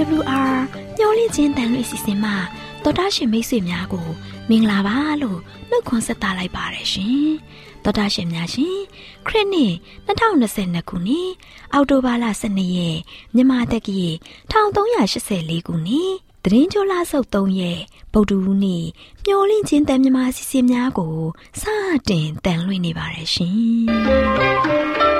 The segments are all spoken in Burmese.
AWR ညှော်လင့်ချင်းတန်လွင့်စီစဉ်မှာတော်တာရှင်မိတ်ဆွေများကို မင်္ဂလာပါလို့နှုတ်ခွန်းဆက်သလိုက်ပါတယ်ရှင်တော်တာရှင်များရှင်ခရစ်နှစ်2022ခုနှစ်အောက်တိုဘာလ12ရက်မြန်မာတက္ကီ1384ခုနှစ်သတင်းကြိုလာဆုပ်3ရက်ဗုဒ္ဓဟူးနေ့မျော်လင့်ချင်းတန်မြမာစီစဉ်များကိုစတင်တန်လွင့်နေပါတယ်ရှင်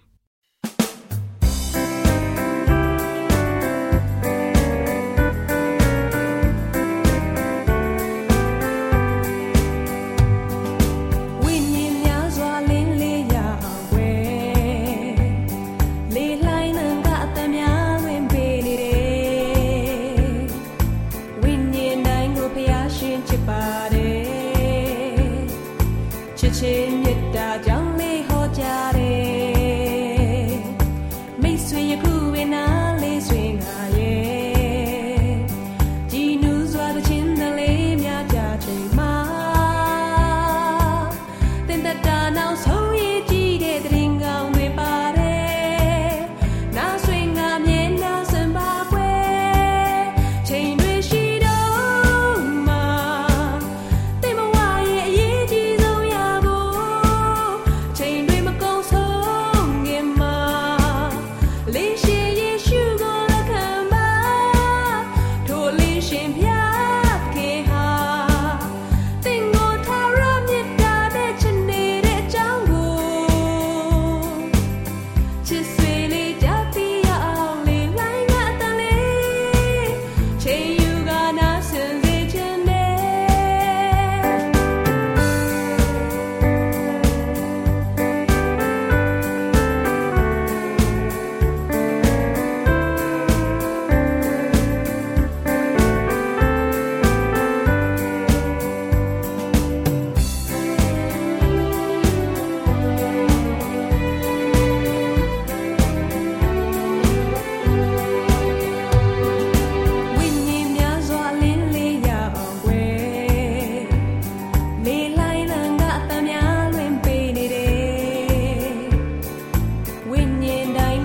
ရှင်ပြ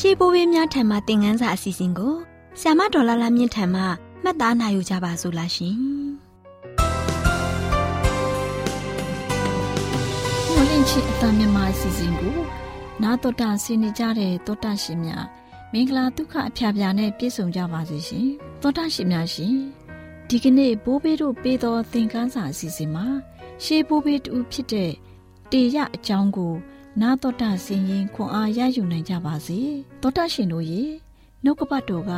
ရှေးဘိုးဘေးများထံမှသင်ခန်းစာအစီအစဉ်ကိုဆ iam ဒေါ်လာလာမြင့်ထံမှမှတ်သားနိုင်ယူကြပါစို့လားရှင်။မိုးလင့်ချစ်အတမြန်မာအစီအစဉ်ကိုနာတော်တာဆင်းနေကြတဲ့တောတာရှင်များမင်္ဂလာဒုက္ခအဖျားဖျားနဲ့ပြည့်စုံကြပါစေရှင်။တောတာရှင်များရှင်ဒီကနေ့ဘိုးဘေးတို့ပေးသောသင်ခန်းစာအစီအစဉ်မှာရှေးဘိုးဘေးတူဖြစ်တဲ့တေရအကြောင်းကို နာတော်တာဆင်ရင်ခွန်အားရယူနိုင်ကြပါစေတောတာရှင်တို့ရေနှုတ်ကပတ်တော်က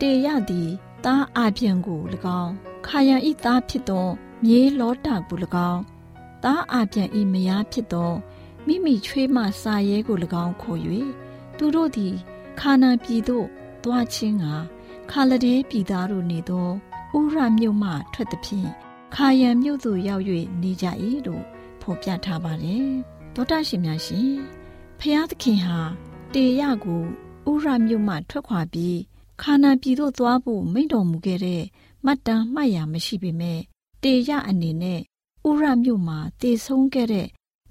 တေရသည်သားအပြန်ကို၎င်းခါယံဤသားဖြစ်သောမြေလောတာကို၎င်းသားအပြန်ဤမယားဖြစ်သောမိမိချွေးမစာရဲကို၎င်းခေါ်၍သူတို့သည်ခါနာပြည်သို့တွားခြင်းကခါလဒဲပြည်သားတို့နေသောဥရမြို့မှထွက်သည်ဖြင့်ခါယံမြို့သို့ရောက်၍နေကြ၏လို့ဖော်ပြထားပါတယ်။ သောတာရှင်များရှင်ဖျားသခင်ဟာတေရကိုဥရမြို့မှထွက်ခွာပြီးခါနာပြည်သို့သွားဖို့မိန့်တော်မူခဲ့တဲ့မှတ်တမ်းမှတ်ရမရှိပေမဲ့တေရအနေနဲ့ဥရမြို့မှာတည်ဆုံးခဲ့တဲ့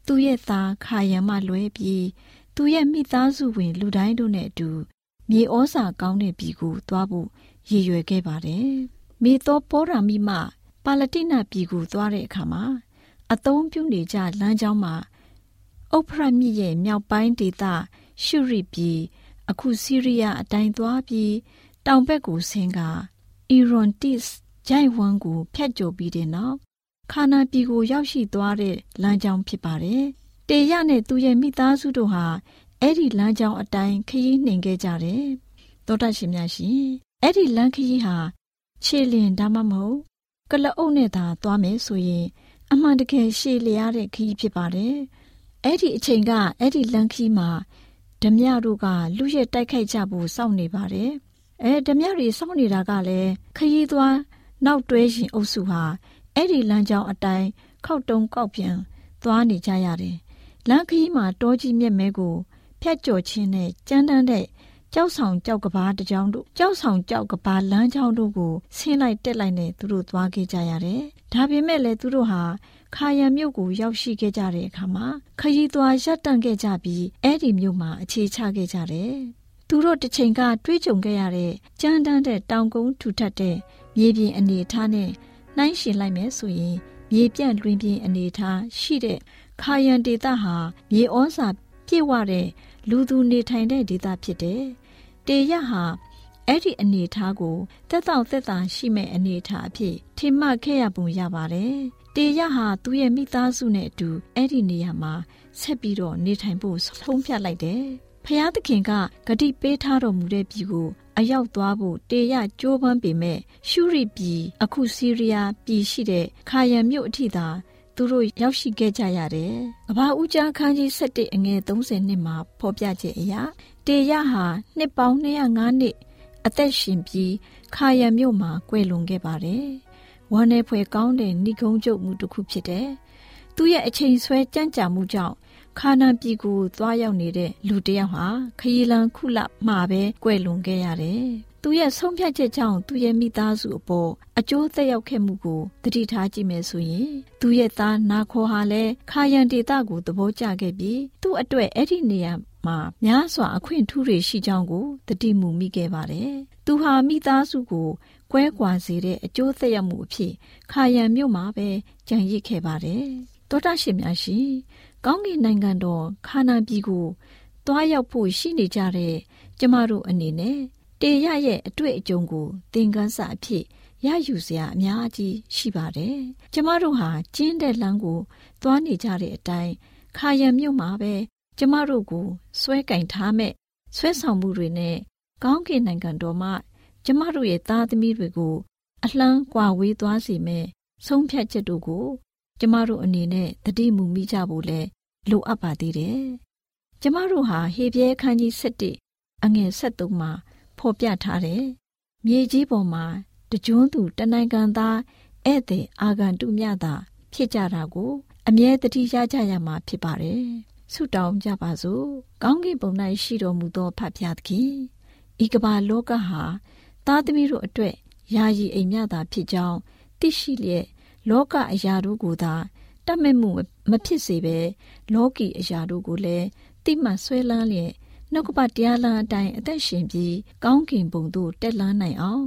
သူရဲ့သားခါယံမှလွဲပြီးသူရဲ့မိသားစုဝင် လူတိုင်းတို့နဲ့အတူမြေဩစာကောင်းတဲ့ပြည်ကိုသွားဖို့ရည်ရွယ်ခဲ့ပါတယ်။မိသောပောရာမိမှပါလတိနပြည်ကိုသွားတဲ့အခါမှာအသုံးပြုနေကြလမ်းကြောင်းမှာ ဥဖရမြစ်ရဲ့မြောက်ပိုင်းဒေသရှုရိပြည်အခုဆီးရီးယားအတိုင်းသွားပြီးတောင်ဘက်ကိုဆင်းကအီရွန်တစ်ဂျိုင်ဝမ်ကိုဖျက်ကျော်ပြီးတဲ့နောက်ခါနာပြည်ကိုရောက်ရှိသွားတဲ့လမ်းကြောင်းဖြစ်ပါတယ်။တေရနဲ့သူရဲ့မိသားစုတို့ဟာအဲ့ဒီလမ်းကြောင်းအတိုင်းခရီးနှင်ခဲ့ကြတယ်။သောတာရှင်များရှင်အဲ့ဒီလမ်းခရီးဟာခြေလျင်ဒါမှမဟုတ်ကလအုပ်နဲ့သာသွားမယ်ဆိုရင်အမှန်တကယ်ရှည်လျားတဲ့ခရီးဖြစ်ပါတယ်။ အဲ့ဒီအချိန်ကအဲ့ဒီလမ်းခရီးမှာဓမြတို့ကလူရဲ့တိုက်ခိုက်ကြဖို့စောင့်နေပါတယ်။အဲဓမြတွေစောင့်နေတာကလည်းခရီးသွားနောက်တွဲရှင်အုပ်စုဟာအဲ့ဒီလမ်းကြောင်းအတိုင်းခောက်တုံကောက်ပြန်သွားနေကြရတယ်။လမ်းခရီးမှာတောကြီးမြက်မဲကိုဖြတ်ကျော်ခြင်းနဲ့ကြမ်းတမ်းတဲ့ကြောက်ဆောင်ကြောက်ကဘာတကြောင်တို့ကြောက်ဆောင်ကြောက်ကဘာလမ်းကြောင်းတို့ကိုဆင်းလိုက်တက်လိုက်နဲ့သူတို့သွားခဲ့ကြရတယ်။ဒါပေမဲ့လည်းသူတို့ဟာ ခါယံမြို့ကိုရောက်ရှိခဲ့ကြတဲ့အခါမှာခရီးသွားရပ်တန့်ခဲ့ကြပြီးအဲ့ဒီမြို့မှာအခြေချခဲ့ကြတယ်။သူတို့တစ်ချိန်ကတွေးကြုံခဲ့ရတဲ့ကြမ်းတမ်းတဲ့တောင်ကုန်းထူထပ်တဲ့မြေပြင်အနေအထားနဲ့နှိုင်းယှဉ်လိုက်မယ်ဆိုရင်မြေပြန့်လွင်ပြင်အနေအထားရှိတဲ့ခါယံဒေသဟာမြေဩဇာပြည့်ဝတဲ့လူသူနေထိုင်တဲ့ဒေသဖြစ်တယ်။တေရဟာအဲ့ဒီအနေအထားကိုတက်တော့တက်တာရှိမဲ့အနေအထားအဖြစ်ထင်မှတ်ခဲ့ရပုံရပါတယ်။ တေရဟာသူ့ရဲ့မိသားစုနဲ့အတူအဲ့ဒီနေရာမှာဆက်ပြီးတော့နေထိုင်ဖို့ဆုံးဖြတ်လိုက်တယ်။ဖျားသခင်ကဂတိပေးထားတော်မူတဲ့ပြည်ကိုအရောက်သွားဖို့တေရကြိုးပမ်းပေမဲ့ရှုရိပြည်အခုဆီးရီးယားပြည်ရှိတဲ့ခါယံမြို့အထိသာသူတို့ရောက်ရှိခဲ့ကြရတယ်။ကဘာဦးကျန်းခန်းကြီး7အငယ်30နှစ်မှာဖော်ပြချက်အရတေရဟာနှစ်ပေါင်း205နှစ်အသက်ရှင်ပြီးခါရံမြို့မှာကွယ်လွန်ခဲ့ပါတယ်။ ဝမ်းနေဖွယ်ကောင်းတဲ့ဏိကုံးကျုပ်မှုတစ်ခုဖြစ်တယ်။သူရဲ့အချိန်ဆွဲကြံ့ကြာမှုကြောင့်ခါနာပြည်ကိုသွားရောက်နေတဲ့လူတစ်ယောက်ဟာခရီးလန်းခုလမှာပဲကွယ်လွန်ခဲ့ရတယ်။သူရဲ့ဆုံးဖြတ်ချက်ကြောင့်သူရဲ့မိသားစုအပေါ်အကျိုးသက်ရောက်ခဲ့မှုကိုသတိထားကြည့်မယ်ဆိုရင်သူရဲ့သားနာခေါ်ဟာလည်းခါယံဒေတာကိုသဘောကျခဲ့ပြီးသူ့အတွက်အဲ့ဒီနေရာမှာများစွာအခွင့်ထူးတွေရှိကြောင်းကိုတတိမူမိခဲ့ပါတယ်။ သူဟာမိသားစုကိုကွဲကွာစေတဲ့အကျိုးသက်ရောက်မှုအဖြစ်ခါယံမြို့မှာပဲကြံရစ်ခဲ့ပါတယ်။တောတာရှင်များရှင်ကောင်းကင်နိုင်ငံတော်ခါနာပြည်ကိုတွားရောက်ဖို့ရှိနေကြတဲ့ကျမတို့အနေနဲ့တေရရဲ့အတွေ့အကြုံကိုသင်ခန်းစာအဖြစ်ရယူစရာအများကြီးရှိပါတယ်။ကျမတို့ဟာကျင်းတဲ့လမ်းကိုသွားနေကြတဲ့အတိုင်းခါယံမြို့မှာပဲကျမတို့ကိုဆွဲကင်ထားမဲ့ဆွဲဆောင်မှုတွေနဲ့ ကောင်းကင်နိုင်ငံတော်မှကျမတို့ရဲ့သားသမီးတွေကို အလှမ်းကွာဝေးသွားစေမဲ့ဆုံးဖြတ်ချက်တို့ကို ကျမတို့အနေနဲ့တတိမူမိကြဖို့လဲလိုအပ်ပါသေးတယ်။ကျမတို့ဟာဟေပြဲခန်းကြီး7အငယ်73မှာဖော်ပြထားတယ်။မြေကြီးပေါ်မှာတကြွန်းသူတနိုင်ငံသားဧည့်သည်အာဂန်တုမြတာဖြစ်ကြတာကို အမြဲတတိရကြရမှာဖြစ်ပါတယ်။ဆုတောင်းကြပါစို့ကောင်းကင်ဘုံ၌ရှိတော်မူသောဖဖျားသခင် ဤကမ္ဘာလောကဟာသားသမီးတို့အတွက်ယာယီအိမ်မြတာဖြစ်ကြောင်းသိရှိလျက်လောကအရာတို့ကိုသာတတ်မဲ့မှုမဖြစ်စေဘဲလောကီအရာတို့ကိုလည်းတိမှတ်ဆွဲလန်းလျက်နှုတ်ကပတရားလမ်းအတိုင်းအသက်ရှင်ပြီးကောင်းကင်ဘုံသို့တက်လှမ်းနိုင်အောင်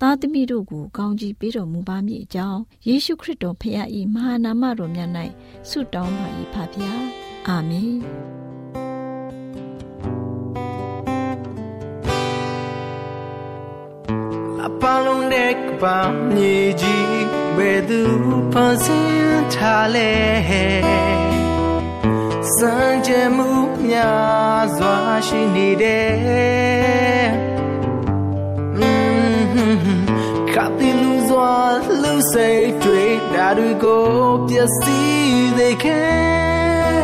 သားသမီးတို့ကိုကောင်းကြီးပေးတော်မူပါမည်အကြောင်းယေရှုခရစ်တော်ဖခင်၏မဟာနာမတော်မြတ်၌ဆုတောင်းပါ၏ဖဖျားအာမင် အပလုံးတဲ့ကပါမြေကြီးဘယ်သူဖန်ဆင်းထားလဲစံကြမှုများစွာရှိနေတယ်ခပ်တီလူစွာလူစိတ်တွေဓာတ်တွေကိုပျက်စီးစေခဲ့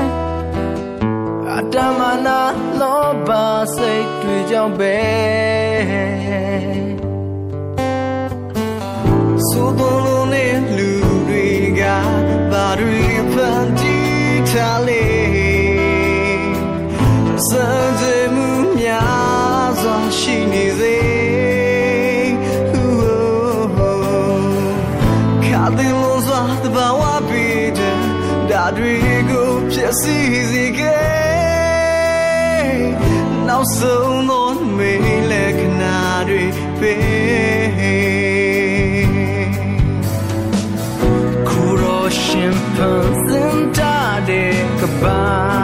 အတမနာလောဘစိတ်တွေကြောင့်ပဲ ဆိုတော်လုံးနဲ့လူတွေကဘာတွေဖန်တီးထားလဲစံကြမှုများစွာရှိနေစေခါတယ်လို့စွာတဘာဝပြီးတဲ့ဒါတွေကိုဖြစ်စီစေခဲ့နောက်ဆုံးသောမေး တဲ့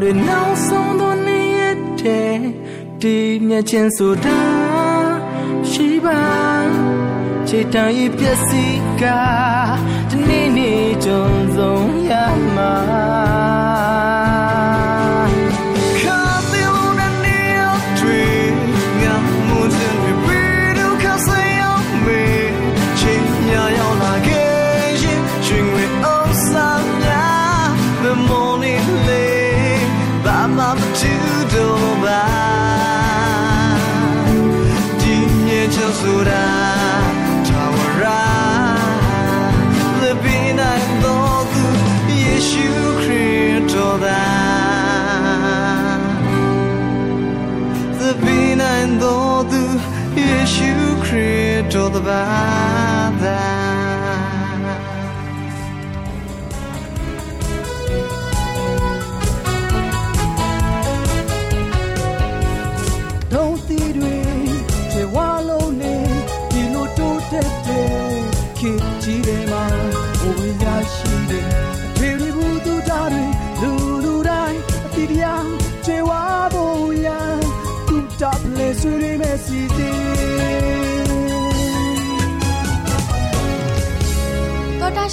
lệch nào để nào sống đó nấy thế đi nhà trên số đá chỉ bàn ခြေတံဤပျက်စီးကဒီနေ့နေ့ကြုံဆုံး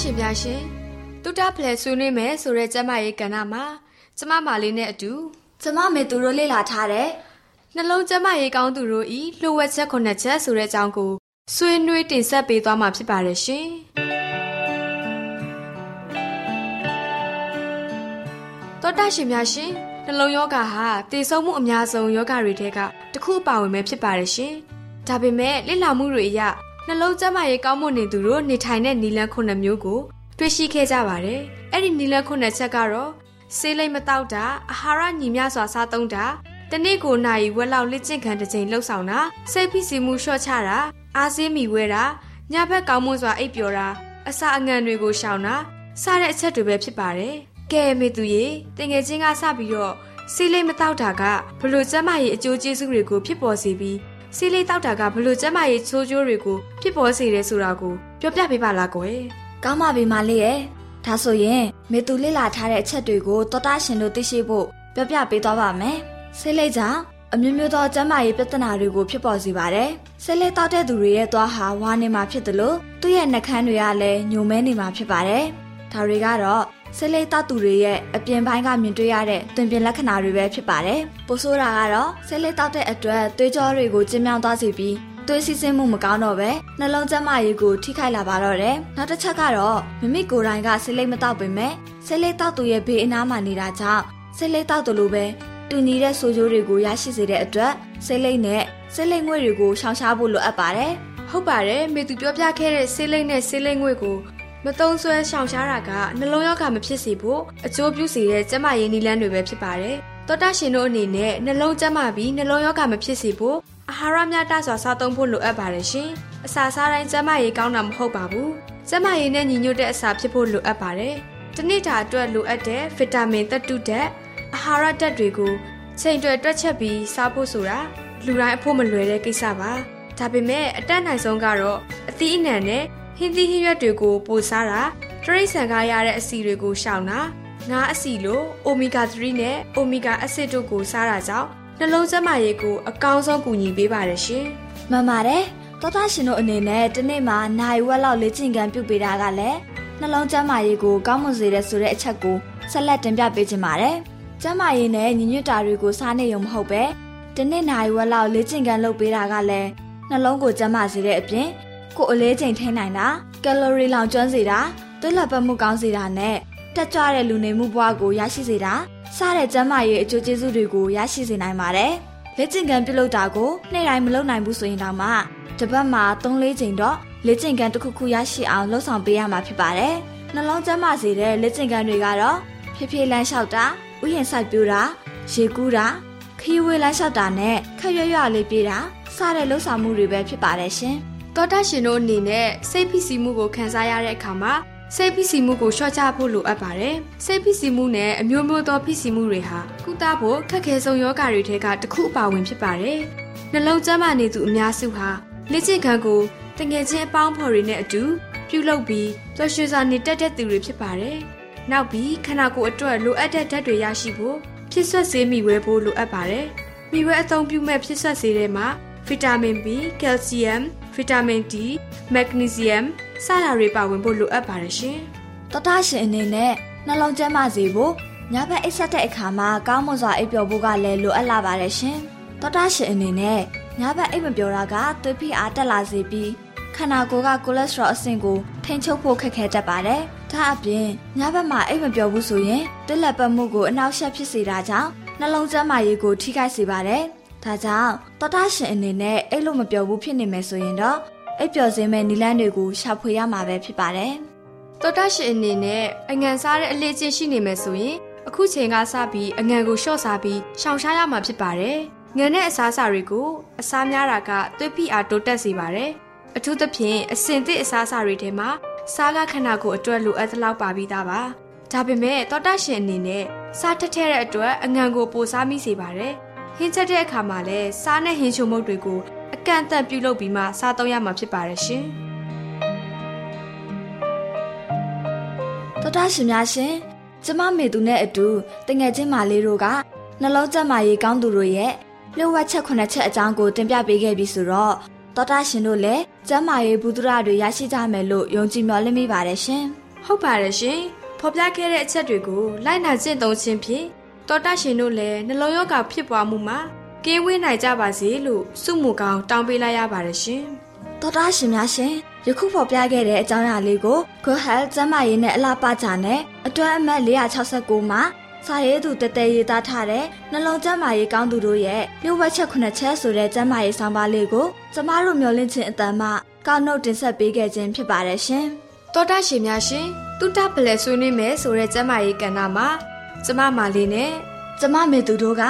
ရှင်ပြရှင်တူတာဖလဲဆွေးနွေးမယ်ဆိုတဲ့ကျမရဲ့ကဏ္ဍမှာကျမမာလေးနဲ့အတူကျမမေသူတို့လေ့လာထားတဲ့နှလုံးကျမရေးကောင်းသူတို့ဤလှုပ်ဝက်ချက်ခုနှစ်ချက်ဆိုတဲ့အကြောင်းကိုဆွေးနွေးတင်ဆက်ပေးသွားမှာဖြစ်ပါတယ်ရှင်။တောတာရှင်များရှင်နှလုံးယောဂဟာတည်ဆုံမှုအများဆုံးယောဂတွေထဲကတစ်ခုပါဝင်ပဲဖြစ်ပါတယ်ရှင်။ဒါပေမဲ့လေ့လာမှုတွေအရ နှလုံးကျန်းမာရေးကောင်းမွန်နေသူတို့နေထိုင်တဲ့နီလန်းခုနှစ်မျိုးကိုတွေ့ရှိခဲ့ကြပါတယ်။အဲ့ဒီနီလန်းခုနှစ်ချက်ကတော့ဆေးလိမ်မတောက်တာအာဟာရညီမျှစွာစားသုံးတာတနေ့ကိုနိုင်ဝက်လောက်လက်ကျင့်ခံတစ်ချိန်လှုပ်ဆောင်တာစိတ်ဖိစီးမှုလျှော့ချတာအားစင်းမိဝဲတာညဘက်ကောင်းမွန်စွာအိပ်ပျော်တာအစာအငံတွေကိုရှောင်တာစတဲ့အချက်တွေပဲဖြစ်ပါတယ်ကဲမေသူရေတငယ်ချင်းကစပြီးတော့ဆေးလိမ်မတောက်တာကဘလို့ကျန်းမာရေးအကျိုးကျေးဇူးတွေကိုဖြစ်ပေါ်စေပြီး ဆေးလိမ်တောက်တာကဘလို့ကျန်းမာရေးချိုးကျိုးတွေကိုဖြစ်ပေါ်စေတယ်ဆိုတာကိုပြောပြပေးပါလားကွယ်ကောင်းပါပြီမလေးရဲ့ဒါဆိုရင်မေသူလေ့လာထားတဲ့အချက်တွေကိုတောတာရှင်တို့သိရှိဖို့ပြောပြပေးသွားပါမယ်ဆေးလိပ်ကြောင့်အမျိုးမျိုးသောကျန်းမာရေးပြဿနာတွေကိုဖြစ်ပေါ်စေပါတယ်ဆေးလိပ်တောက်တဲ့သူတွေရဲ့သွားဟာဝါနေမှာဖြစ်တယ်လို့သူ့ရဲ့နှာခမ်းတွေကလည်းညိုမဲနေမှာဖြစ်ပါတယ် ဒါတွေကတော့ဆေးလိပ်တောက်သူတွေရဲ့အပြင်ပိုင်းကမြင်တွေ့ရတဲ့တွင်ပြင်လက္ခဏာတွေပဲဖြစ်ပါတယ်ပိုဆိုးတာကတော့ဆေးလိပ်တောက်တဲ့အတွက်သွေးကြောတွေကိုကျဉ်းမြောင်းသွားစေပြီးသွေးစီးဆင်းမှုမကောင်းတော့ပဲနှလုံးကျန်းမာရေးကိုထိခိုက်လာပါတော့တယ်။နောက်တစ်ချက်ကတော့မိမိကိုယ်တိုင်ကဆေးလိပ်မတောက်ပေမဲ့ဆေးလိပ်တောက်သူရဲ့ဘေးအနားမှာနေတာကြောင့်ဆေးလိပ်တောက်တယ်လို့ပဲတူညီတဲ့ဆိုးကျိုးတွေကိုရရှိစေတဲ့အတွက်ဆေးလိပ်နဲ့ဆေးလိပ်ငွေ့တွေကိုရှောင်ရှားဖို့လိုအပ်ပါတယ်ဟုတ်ပါတယ်မေသူပြောပြခဲ့တဲ့ဆေးလိပ်နဲ့ဆေးလိပ်ငွေကို မတုံးဆွဲရှောင်ရှားတာကနှလုံးရောဂါမဖြစ်စေဖို့အကျိုးပြုစေတဲ့ကျန်းမာရေးနည်းလမ်းတွေပဲဖြစ်ပါတယ်တောတာရှင်တို့အနေနဲ့နှလုံးကျန်းမာပြီးနှလုံးရောဂါမဖြစ်စေဖို့အာဟာရမျှတစွာစားသုံးဖို့လိုအပ်ပါတယ်ရှင်အစာစားတိုင်းကျန်းမာရေးကောင်းတာမဟုတ်ပါဘူးကျန်းမာရေးနဲ့ညီညွတ်တဲ့အစာဖြစ်ဖို့လိုအပ်ပါတယ်တနေ့တာအတွက်လိုအပ်တဲ့ဗီတာမင်သတ္တုဓာတ်အာဟာရဓာတ်တွေကိုချိန်တွယ်တွက်ချက်ပြီးစားဖို့ဆိုတာလူတိုင်းအဖို့မလွယ်တဲ့ကိစ္စပါဒါပေမဲ့အတက်နိုင်ဆုံးကတော့အသီးအနှံနဲ့ ဟင်းသီးဟင်းရွက်တွေကိုပိုစားတာတရိတ်ဆန်ကားရတဲ့အဆီတွေကိုရှောင်တာငါးအဆီလိုအိုမီဂါ3နဲ့အိုမီဂါအဆစ်တို့ကိုစားတာကြောင့်နှလုံးကျန်းမာရေးကိုအကောင်းဆုံးကူညီပေးပါတယ်ရှင်။မှန်ပါတယ်။တောတာရှင်တို့အနေနဲ့တစ်နေ့မှာနိုင်ဝက်လောက်လေ့ကျင့်ခန်းပြုပေးတာကလည်းနှလုံးကျန်းမာရေးကိုကောင်းမွန်စေတဲ့ဆိုတဲ့အချက်ကိုဆက်လက်တင်ပြပေးချင်ပါတယ်။ကျန်းမာရေးနဲ့ညီညွတ်တာတွေကိုစားနေရုံမဟုတ်ပဲတစ်နေ့နိုင်ဝက်လောက်လေ့ကျင့်ခန်းလုပ်ပေးတာကလည်းနှလုံးကိုကျန်းမာစေတဲ့အပြင် ကိုယ်အလေးချိန်ထိန်းနိုင်တာကယ်လိုရီလောင်ကျွမ်းစေတာသွေးလက်ပတ်မှုကောင်းစေတာနဲ့တက်ကြွတဲ့လူနေမှုဘဝကိုရရှိစေတာစတဲ့ကျန်းမာရေးအကျိုးကျေးဇူးတွေကိုရရှိစေနိုင်ပါတယ်။လက်ကျင့်ကံပြုလုပ်တာကိုနေ့တိုင်းမလုပ်နိုင်ဘူးဆိုရင်တော့မှတစ်ပတ်မှာ3-4ချိန်တော့လက်ကျင့်ကံတစ်ခုခုရရှိအောင်လှုပ်ဆောင်ပေးရမှာဖြစ်ပါတယ်။နှလုံးကျန်းမာစေတဲ့လက်ကျင့်ကံတွေကတော့ဖြည်းဖြည်းလမ်းလျှောက်တာဥယျာဉ်စိုက်ပျိုးတာရေကူးတာခရီးဝေးလမ်းလျှောက်တာနဲ့ခက်ရွရွလေးပြေးတာစတဲ့လှုပ်ဆောင်မှုတွေပဲဖြစ်ပါတယ်ရှင်။ တောတာရှင်တို့အနေနဲ့စိတ်ဖိစီးမှုကိုခံစားရတဲ့အခါမှာစိတ်ဖိစီးမှုကိုလျှော့ချဖို့လိုအပ်ပါတယ်။စိတ်ဖိစီးမှုနဲ့အမျိုးမျိုးသောဖိစီးမှုတွေဟာကုသဖို့ခက်ခဲဆုံးယောဂါတွေထဲကတစ်ခုအပါဝင်ဖြစ်ပါတယ်။နှလုံးကျန်းမာနေသူအများစုဟာလက်ကျင့်ခံကိုတငယ်ချင်းအပေါင်းဖော်တွေနဲ့အတူပြုလုပ်ပြီးပျော်ရွှင်စွာနေတတ်တဲ့သူတွေဖြစ်ပါတယ်။နောက်ပြီးခန္ဓာကိုယ်အတွက်လိုအပ်တဲ့ဓာတ်တွေရရှိဖို့ဖြစ်ဆွတ်စေမိဝဲဖို့လိုအပ်ပါတယ်။မိဝဲအသုံးပြုမဲ့ဖြစ်ဆွတ်စေတဲ့မှာဗီတာမင် B, ကယ်လ်ဆီယမ် ဗီတာမင် D, မက်ဂနီဆီယမ်စတာတွေပါဝင်ဖို့လိုအပ်ပါတယ်ရှင်တောတာရှင်အနေနဲ့နှလုံးကျန်းမာစေဖို့ညဘက်အိပ်ဆက်တဲ့အခါမှာကောင်းမွန်စွာအိပ်ပျော်ဖို့ကလည်းလိုအပ်လာပါတယ်ရှင်။တောတာရှင်အနေနဲ့ညဘက်အိပ်မပျော်တာကသွေးဖိအားတက်လာစေပြီးခန္ဓာကိုယ်ကကိုလက်စထရောအဆင့်ကိုထိန်းချုပ်ဖို့ခက်ခဲတတ်ပါတယ်။ဒါအပြင်ညဘက်မှာအိပ်မပျော်ဘူးဆိုရင်တက်လက်ပတ်မှုကိုအနှောက်အယှက်ဖြစ်စေတာကြောင့်နှလုံးကျန်းမာရေးကိုထိခိုက်စေပါတယ်။ ဒါကြောင့်တောတာရှင်အနေနဲ့အိပ်လို့မပျော်ဘူးဖြစ်နေမယ်ဆိုရင်တော့အိပ်ပျော်စေမယ့်နည်းလမ်းတွေကိုရှာဖွေရမှာပဲဖြစ်ပါတယ်။။တောတာရှင်အနေနဲ့အငံစားတဲ့အလေးချင်းရှိနေမယ်ဆိုရင်အခုချိန်ကစပြီးအငံကိုလျှော့စားပြီးရှောင်ရှားရမှာဖြစ်ပါတယ်။ငံနဲ့အစားအစာတွေကိုအစားများတာကသွေးဖိအားတိုးတက်စေပါတယ်။အထူးသဖြင့်အစင်သစ်အစားအစာတွေထဲမှာစားကခန္ဓာကိုယ်အတွက်လိုအပ်သလောက်ပါပြီးသားပါ။ဒါပေမဲ့တောတာရှင်အနေနဲ့စားထက်ထဲတဲ့အတွက်အငံကိုပိုစားမိစေပါတယ်။ ဟင်းချက်တဲ့အခါမှာလည်းစားနဲ့ဟင်းချုံမုတ်တွေကိုအကန့်အသတ်ပြုလုပ်ပြီးမှစားသုံးရမှာဖြစ်ပါတယ်ရှင်။တော်တာရှင်များရှင်ကျမမေသူနဲ့အတူတငယ်ချင်းမာလေးတို့ကနှလုံးကျန်းမာရေးကောင်းသူတို့ရဲ့လျှို့ဝှက်ချက်ခုနှစ်ချက်အကြောင်းကိုတင်ပြပေးခဲ့ပြီဆိုတော့တော်တာရှင်တို့လည်းကျန်းမာရေးဘုဒ္ဓရတွေရရှိကြမယ်လို့ယုံကြည်မျှော်လင့်မိပါတယ်ရှင်ဟုတ်ပါတယ်ရှင်ဖော်ပြခဲ့တဲ့အချက်တွေကိုလိုက်နာကျင့်သုံးခြင်းဖြင့် တော်တရှင်တို့လည်းနှလုံးရောဂါဖြစ်ပွားမှုမှာကင်းဝေးနိုင်ကြပါစေလို့ဆုမူကောင်းတောင်းပေးလိုက်ရပါတယ်ရှင်တော်တာရှင်များရှင်ယခုဖော်ပြခဲ့တဲ့အကြောင်းအရာလေးကို Good Health ကျန်းမာရေးနဲ့အလားပါကြနဲ့အတွဲအမှတ်469မှာစာရေးသူတတဲရေးသားထားတဲ့နှလုံးကျန်းမာရေးကောင်းသူတို့ရဲ့လျှို့ဝှက်ချက်ခုနှစ်ချက်ဆိုတဲ့ကျန်းမာရေးဆောင်ပါလေးကိုကျမတို့မျှဝင့်ခြင်းအတန်မှကောက်နှုတ်တင်ဆက်ပေးခဲ့ခြင်းဖြစ်ပါတယ်ရှင်တော်တရှင်များရှင်တုတ္တပလဲဆွေးနွေးမယ်ဆိုတဲ့ကျမ်းမာရေးကဏ္ဍမှာ ကျမမာလေးနဲ့ကျမမေသူတို့က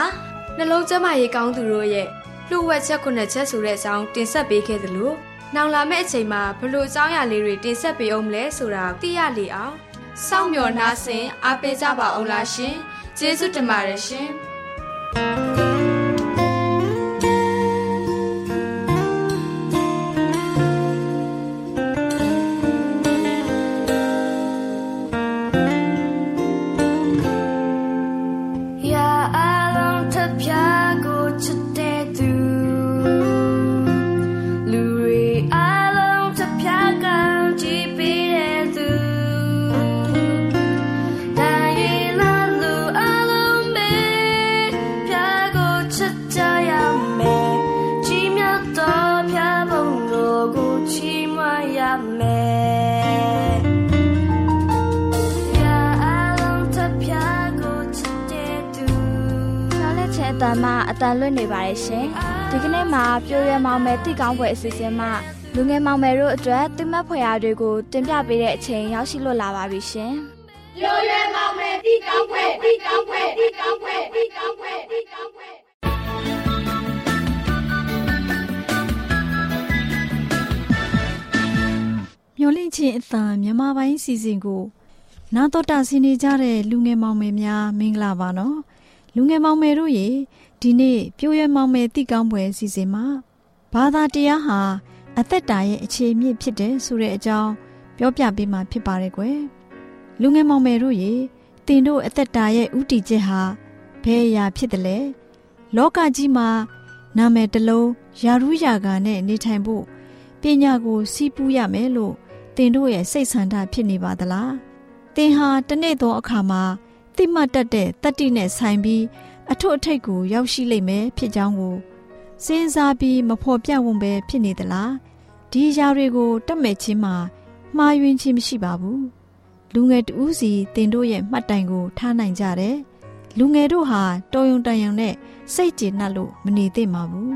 နှလုံးကျန်းမာရေးကောင်းသူတို့ရဲ့လှုပ်ဝက်ချက်ခုနှစ်ချက်ဆိုတဲ့အကြောင်းတင်ဆက်ပေးခဲ့သလိုနောက်လာမယ့်အချိန်မှာဘလို့အကြောင်းအရာလေးတွေတင်ဆက်ပေးအောင်မလဲဆိုတာသိရလေအောင်စောင့်မျှော်နှားဆင်အားပေးကြပါအောင်လားရှင်ကျေးဇူးတင်ပါတယ်ရှင် မှာပြိုးရမောင်မယ်တိကောင်းပွဲအစီအစဉ်မှာလူငယ်မောင်မယ်တို့အတွက်တိမတ်ဖွယ်ရာတွေကိုတင်ပြပေးတဲ့အချိန်ရောက်ရှိလို့လာပါပြီရှင်မျော်လင့်ခြင်းအသံမြန်မာပိုင်းစီစဉ်ကိုနာတော်တာဆင်းနေကြတဲ့လူငယ်မောင်မယ်များမင်္ဂလာပါနော်လူငယ်မောင်မယ်တို့ရေ ဒီနေ့ပြိုးရွယ်မောင်မယ်တိကောင်းပွဲစီစဉ်မှာဘာသာတရားဟာအသက်တာရဲ့အခြေအမြစ်ဖြစ်တယ်ဆိုတဲ့အကြောင်းပြောပြပေးမှာဖြစ်ပါတယ်ကွယ်လူငယ်မောင်မယ်တို့ရေတင်တို့အသက်တာရဲ့ဥတီချက်ဟာဘယ်အရာဖြစ်တယ်လဲလောကကြီးမှာနာမည်တစ်လုံးယာရုယာဂာနဲ့နေထိုင်ဖို့ပညာကိုစီးပူးရမယ်လို့တင်တို့ရဲ့စိတ်ဆန္ဒဖြစ်နေပါသလားတင်ဟာတနေ့သောအခါမှာတိမှတ်တတ်တဲ့တတ္တိနဲ့ဆိုင်ပြီး အထွတ်အထိပ်ကိုရောက်ရှိလိမ့်မယ်ဖြစ်ကြောင်းကိုစဉ်းစားပြီးမဖော်ပြဝုံပဲဖြစ်နေသလားဒီຢာတွေကိုတတ်မဲ့ချင်းမှာမှားယွင်းခြင်းမရှိပါဘူးလူငယ်တဦးစီတင်တို့ရဲ့မှတ်တိုင်ကိုထားနိုင်ကြတယ်လူငယ်တို့ဟာတော်ယုံတန်ယုံနဲ့စိတ်ကျေနပ်လို့မနေသင့်ပါဘူး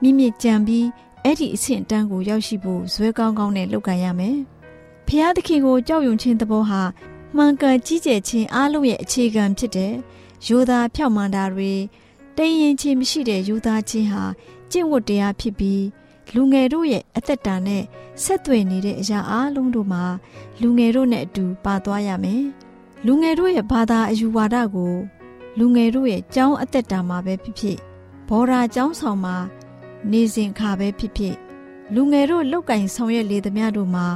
မြင့်မြင့်ကြံပြီးအဲ့ဒီအဆင့်အတန်းကိုရောက်ရှိဖို့ဇွဲကောင်းကောင်းနဲ့လုပ်ကိုင်ရမယ်။ဖျားသခင်ကိုကြောက်ရွံ့ခြင်းသဘောဟာမှန်ကန်ကြီးကျယ်ခြင်းအားလုံးရဲ့အခြေခံဖြစ်တဲ့ယူ သားဖြောက်မှန်တာတွေတိမ်ရင်ခြင်းမရှိတဲ့ယူသားခြင်းဟာကျင့်ဝတ်တရားဖြစ်ပြီးလူငယ်တို့ရဲ့အသက်တာနဲ့ဆက်သွယ်နေတဲ့အရာအလုံးတို့မှာလူငယ်တို့နဲ့အတူပါသွားရမယ်။လူငယ်တို့ရဲ့ဘာသာအယူဝါဒကို လူငယ်တို့ရဲ့ကျောင်းအသက်တာမှာပဲဖြစ်ဖြစ်ဘော်ရာကျောင်းဆောင်မှာနေစဉ်ခါပဲဖြစ်ဖြစ်လူငယ်တို့လောက်ကင်ဆောင်ရွက်လေသမျှတို့မှာ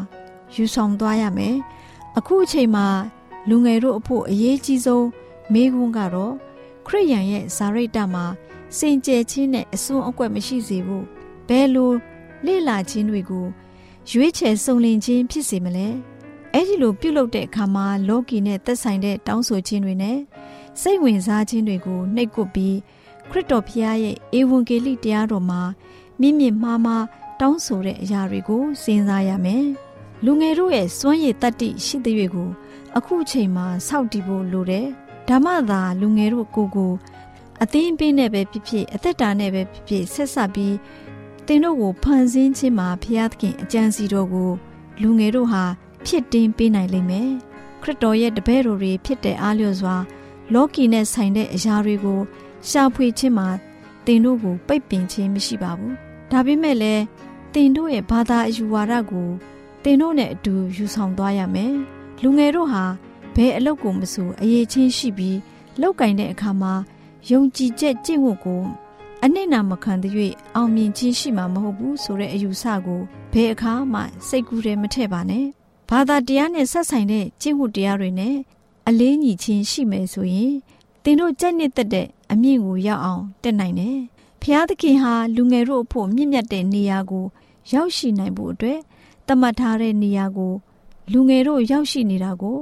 ယူဆောင်သွားရမယ်။အခုအချိန်မှာလူငယ်တို့အဖို့အရေးကြီးဆုံး မေးခွန်းကတော့ခရိယန်ရဲ့ဇာရိတ္တမှာစင်ကြယ်ခြင်းနဲ့အစွန်းအကွက်မရှိစေဘူး။ဘယ်လိုလေ့လာခြင်းတွေကိုရွေးချယ်စုံလင်ခြင်းဖြစ်စေမလဲ။အဲ့ဒီလိုပြုလုပ်တဲ့အခါမှာလောကီနဲ့သက်ဆိုင်တဲ့တောင်းဆိုခြင်းတွေနဲ့စိတ်ဝင်စားခြင်းတွေကိုနှိပ်ကွပ်ပြီးခရစ်တော်ဖျားရဲ့ဧဝံဂေလိတရားတော်မှာမြင့်မြင့်မားမားတောင်းဆိုတဲ့အရာတွေကိုစဉ်းစားရမယ်။လူငယ်တို့ရဲ့စွမ်းရည်တတ္တိရှိတဲ့၍ကိုအခုချိန်မှာစောင့်တည်ဖို့လိုတယ်။ ဓမ္မသာလူငယ်တို့ကိုယ်ကိုအသိအပေးနဲ့ပဲဖြစ်ဖြစ်အသက်တာနဲ့ပဲဖြစ်ဖြစ်ဆက်ဆက်ပြီးသင်တို့ကိုဖန်ဆင်းခြင်းမှာဖျားသခင်အကြံစီတော်ကိုလူငယ်တို့ဟာဖြစ်တင်ပေးနိုင်လိမ့်မယ်။ခရစ်တော်ရဲ့တပည့်တော်တွေဖြစ်တဲ့အားလျော်စွာ လောကီနဲ့ဆိုင်တဲ့အရာတွေကိုရှာဖွေခြင်းမှာတင်တို့ကိုပိတ်ပင်ခြင်းမရှိပါဘူး။ဒါပေမဲ့လည်းတင်တို့ရဲ့ဘာသာအယူဝါဒကိုတင်တို့နဲ့အတူယူဆောင်သွားရမယ်။လူငယ်တို့ဟာ ဘယ်အလုပ်ကိုမဆိုအရေးချင်းရှိပြီးလောက်ကင်တဲ့အခါမှာယုံကြည်ချက်ကျင့်ဝတ်ကိုအနစ်နာမခံတဲ့၍အောင်မြင်ခြင်းရှိမှာမဟုတ်ဘူးဆိုတဲ့အယူဆကိုဘယ်အခါမှစိတ်ကူးတယ်မထည့်ပါနဲ့။ဘာသာတရားနဲ့ဆက်ဆိုင်တဲ့ကျင့်ဝတ်တရားတွေနဲ့အလေးညီခြင်းရှိမယ်ဆိုရင်သင်တို့ကြိုက်နှစ်သက်တဲ့အမြင့်ကိုရောက်အောင်တက်နိုင်တယ်။ဖျားသခင်ဟာလူငယ်တို့အဖို့မြင့်မြတ်တဲ့နေရာကိုရောက်ရှိနိုင်ဖို့အတွက်တမတ်ထားတဲ့နေရာကိုလူငယ်တို့ရောက်ရှိနေတာကို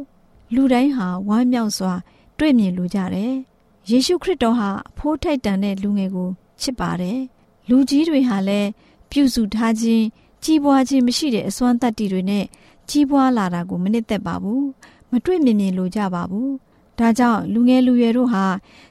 လူတိုင်းဟာဝမ်းမြောက်စွာ တွေ့မြင်လိုကြတယ်။ယေရှုခရစ်တော်ဟာအဖိုးထိုက်တန်တဲ့လူငယ်ကိုချစ်ပါတယ်။လူကြီးတွေဟာလည်းပြုစုထားခြင်းကြီးပွားခြင်းမရှိတဲ့အစွမ်းတတ္တိတွေနဲ့ကြီးပွားလာတာကိုမနစ်သက်ပါဘူး။မတွေ့မြင်မြင်လိုကြပါဘူး။ဒါကြောင့်လူငယ်လူရွယ်တို့ဟာ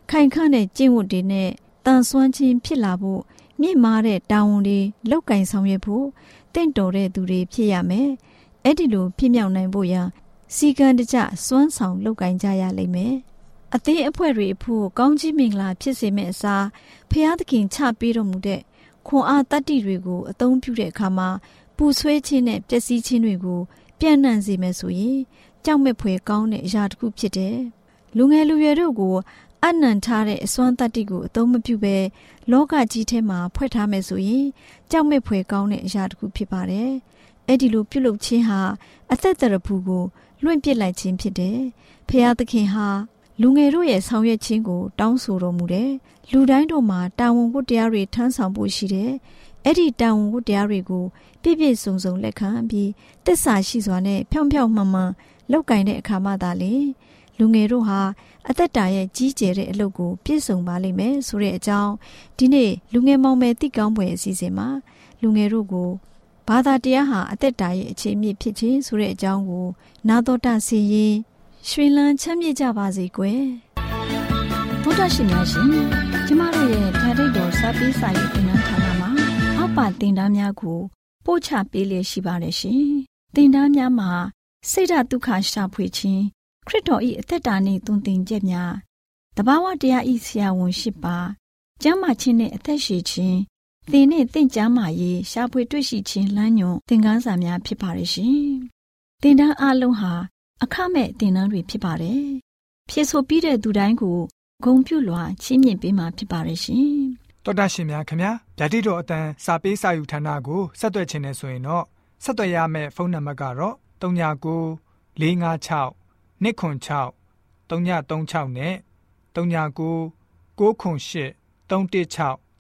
ခိုင်ခန့်တဲ့ကျင့်ဝတ်တွေနဲ့တန်ဆွမ်းခြင်းဖြစ်လာဖို့မြင့်မားတဲ့တာဝန်တွေလောက်ကင်ဆောင်ရွက်ဖို့တင့်တော်တဲ့သူတွေဖြစ်ရမယ်။အဲ့ဒီလိုဖြစ်မြောက်နိုင်ဖို့ရန် စီကံတကြစွမ်းဆောင်လောက်ကင်ကြရလိမ့်မယ်။အသေးအဖွဲ့တွေအဖို့ကောင်းကြီးမင်္ဂလာဖြစ်စေမယ့်အစားဖျားသခင်ချပေးတော်မူတဲ့ခွန်အားတတ္တိတွေကိုအသုံးပြုတဲ့အခါမှာပူဆွဲခြင်းနဲ့ပျက်စီးခြင်းတွေကိုပြန့်နှံ့စေမယ်ဆိုရင်ကြောက်မဲ့ဖွယ်ကောင်းတဲ့အရာတစ်ခုဖြစ်တယ်။လူငယ်လူရွယ်တို့ကိုအနံထားတဲ့အစွမ်းတတ္တိကိုအသုံးမပြုဘဲလောကကြီးထဲမှာဖွဲ့ထားမယ်ဆိုရင်ကြောက်မဲ့ဖွယ်ကောင်းတဲ့အရာတစ်ခုဖြစ်ပါတယ်။အဲ့ဒီလိုပြုလုပ်ခြင်းဟာအသက်တရဖူကို လွင့်ပစ်လိုက်ခြင်းဖြစ်တယ်။ဖျားသခင်ဟာလူငယ်တို့ရဲ့ဆောင်ရွက်ခြင်းကို တောင်းဆိုတော်မူတယ်။လူတိုင်းတို့မှာတာဝန်ဝတ္တရားတွေထမ်းဆောင်ဖို့ရှိတယ်။အဲ့ဒီတာဝန်ဝတ္တရားတွေကိုပြည့်ပြည့်စုံစုံလက်ခံပြီးတစ္ဆာရှိစွာနဲ့ဖြောင့်ဖြောင့်မှန်မှန်လောက်ကင်တဲ့အခါမှသာလေလူငယ်တို့ဟာအသက်တာရဲ့ကြီးကျယ်တဲ့အလုပ်ကိုပြည့်စုံပါလိမ့်မယ်ဆိုတဲ့အကြောင်းဒီနေ့လူငယ်မောင်မယ်တိကောင်းပွဲအစီအစဉ်မှာလူငယ်တို့ကို ဘာသာတရားဟာအသက်တာရဲ့အခြေအမြစ်ဖြစ်ခြင်းဆိုတဲ့အကြောင်းကို နာတော်တာစီရင်ရွှင်လန်းချမ်းမြေ့ကြပါစေကွယ်ဘုဒ္ဓရှင်များရှင်ကျမတို့ရဲ့ဓာတ်ရိတ်တော်စပေးစာရေးတင်နန်းဌာနမှာအောက်ပါတင်ဒားများကို ပို့ချပေးလျက်ရှိပါတယ်ရှင်တင်ဒားများမှာစိတ်ဓာတ်ဒုက္ခရှာဖွေခြင်းခရစ်တော်၏အသက်တာနှင့်တုန်တင်ကြများတဘာဝတရားဤဆရာဝန်ရှိပါကျမ်းမာခြင်းနှင့်အသက်ရှိခြင်း သင်နှင့်တင့်ကြမာရေးရှာဖွေတွေ့ရှိခြင်းလမ်းညွန်သင်ခန်းစာများဖြစ်ပါရဲ့ရှင်သင်တန်းအလုံးဟာအခမဲ့သင်တန်းတွေဖြစ်ပါတယ်ဖြစ်ဆိုပြီးတဲ့သူတိုင်းကိုဂုံပြုလွှာချီးမြှင့်ပေးမှာဖြစ်ပါရဲ့ရှင်တော်တာရှင်များခင်ဗျာဓာတိတော်အတန်းစာပေးစာယူဌာနကိုဆက်သွယ်ခြင်းနဲ့ဆိုရင်တော့ဆက်သွယ်ရမယ့်ဖုန်းနံပါတ်ကတော့39 656 296 336နဲ့39 98 316